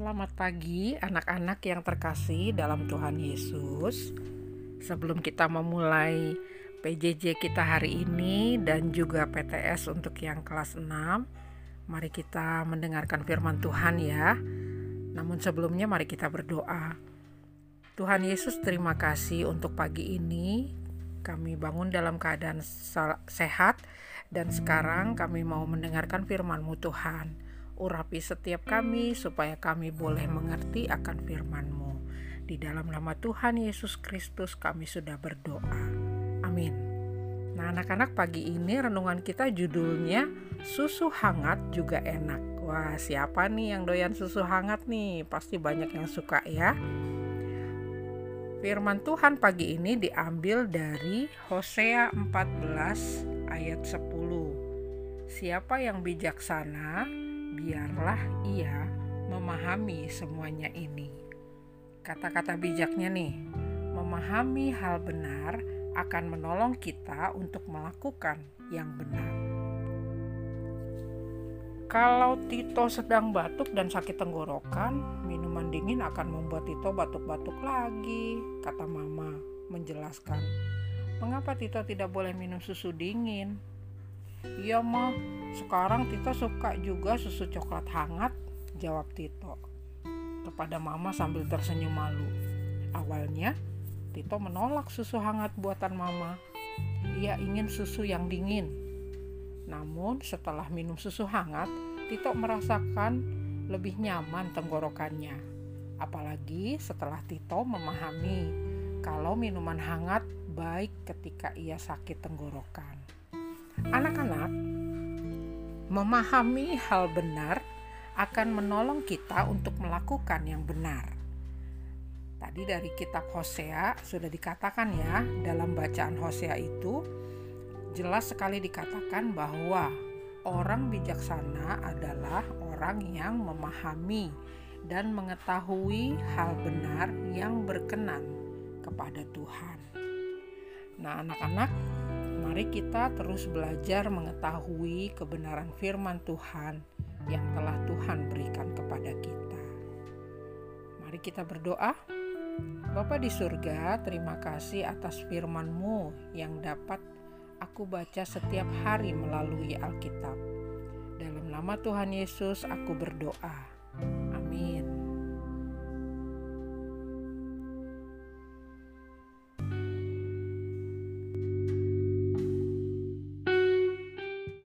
Selamat pagi anak-anak yang terkasih dalam Tuhan Yesus. Sebelum kita memulai PJJ kita hari ini dan juga PTS untuk yang kelas 6, mari kita mendengarkan firman Tuhan ya. Namun sebelumnya mari kita berdoa. Tuhan Yesus terima kasih untuk pagi ini. Kami bangun dalam keadaan sehat dan sekarang kami mau mendengarkan firman-Mu Tuhan. Urapi setiap kami supaya kami boleh mengerti akan firman-Mu. Di dalam nama Tuhan Yesus Kristus kami sudah berdoa. Amin. Nah anak-anak pagi ini renungan kita judulnya Susu Hangat Juga Enak. Wah siapa nih yang doyan susu hangat nih? Pasti banyak yang suka ya. Firman Tuhan pagi ini diambil dari Hosea 14 ayat 10. Siapa yang bijaksana biarlah ia memahami semuanya ini. Kata-kata bijaknya nih, memahami hal benar akan menolong kita untuk melakukan yang benar. Kalau Tito sedang batuk dan sakit tenggorokan, minuman dingin akan membuat Tito batuk-batuk lagi, kata Mama menjelaskan. Mengapa Tito tidak boleh minum susu dingin? Iya mah, sekarang Tito suka juga susu coklat hangat, jawab Tito. Kepada mama sambil tersenyum malu. Awalnya, Tito menolak susu hangat buatan mama. Ia ingin susu yang dingin. Namun setelah minum susu hangat, Tito merasakan lebih nyaman tenggorokannya. Apalagi setelah Tito memahami kalau minuman hangat baik ketika ia sakit tenggorokan. Anak-anak memahami hal benar akan menolong kita untuk melakukan yang benar. Tadi dari kitab Hosea sudah dikatakan ya, dalam bacaan Hosea itu jelas sekali dikatakan bahwa orang bijaksana adalah orang yang memahami dan mengetahui hal benar yang berkenan kepada Tuhan. Nah, anak-anak, Mari kita terus belajar mengetahui kebenaran firman Tuhan yang telah Tuhan berikan kepada kita. Mari kita berdoa. Bapa di surga, terima kasih atas firman-Mu yang dapat aku baca setiap hari melalui Alkitab. Dalam nama Tuhan Yesus aku berdoa.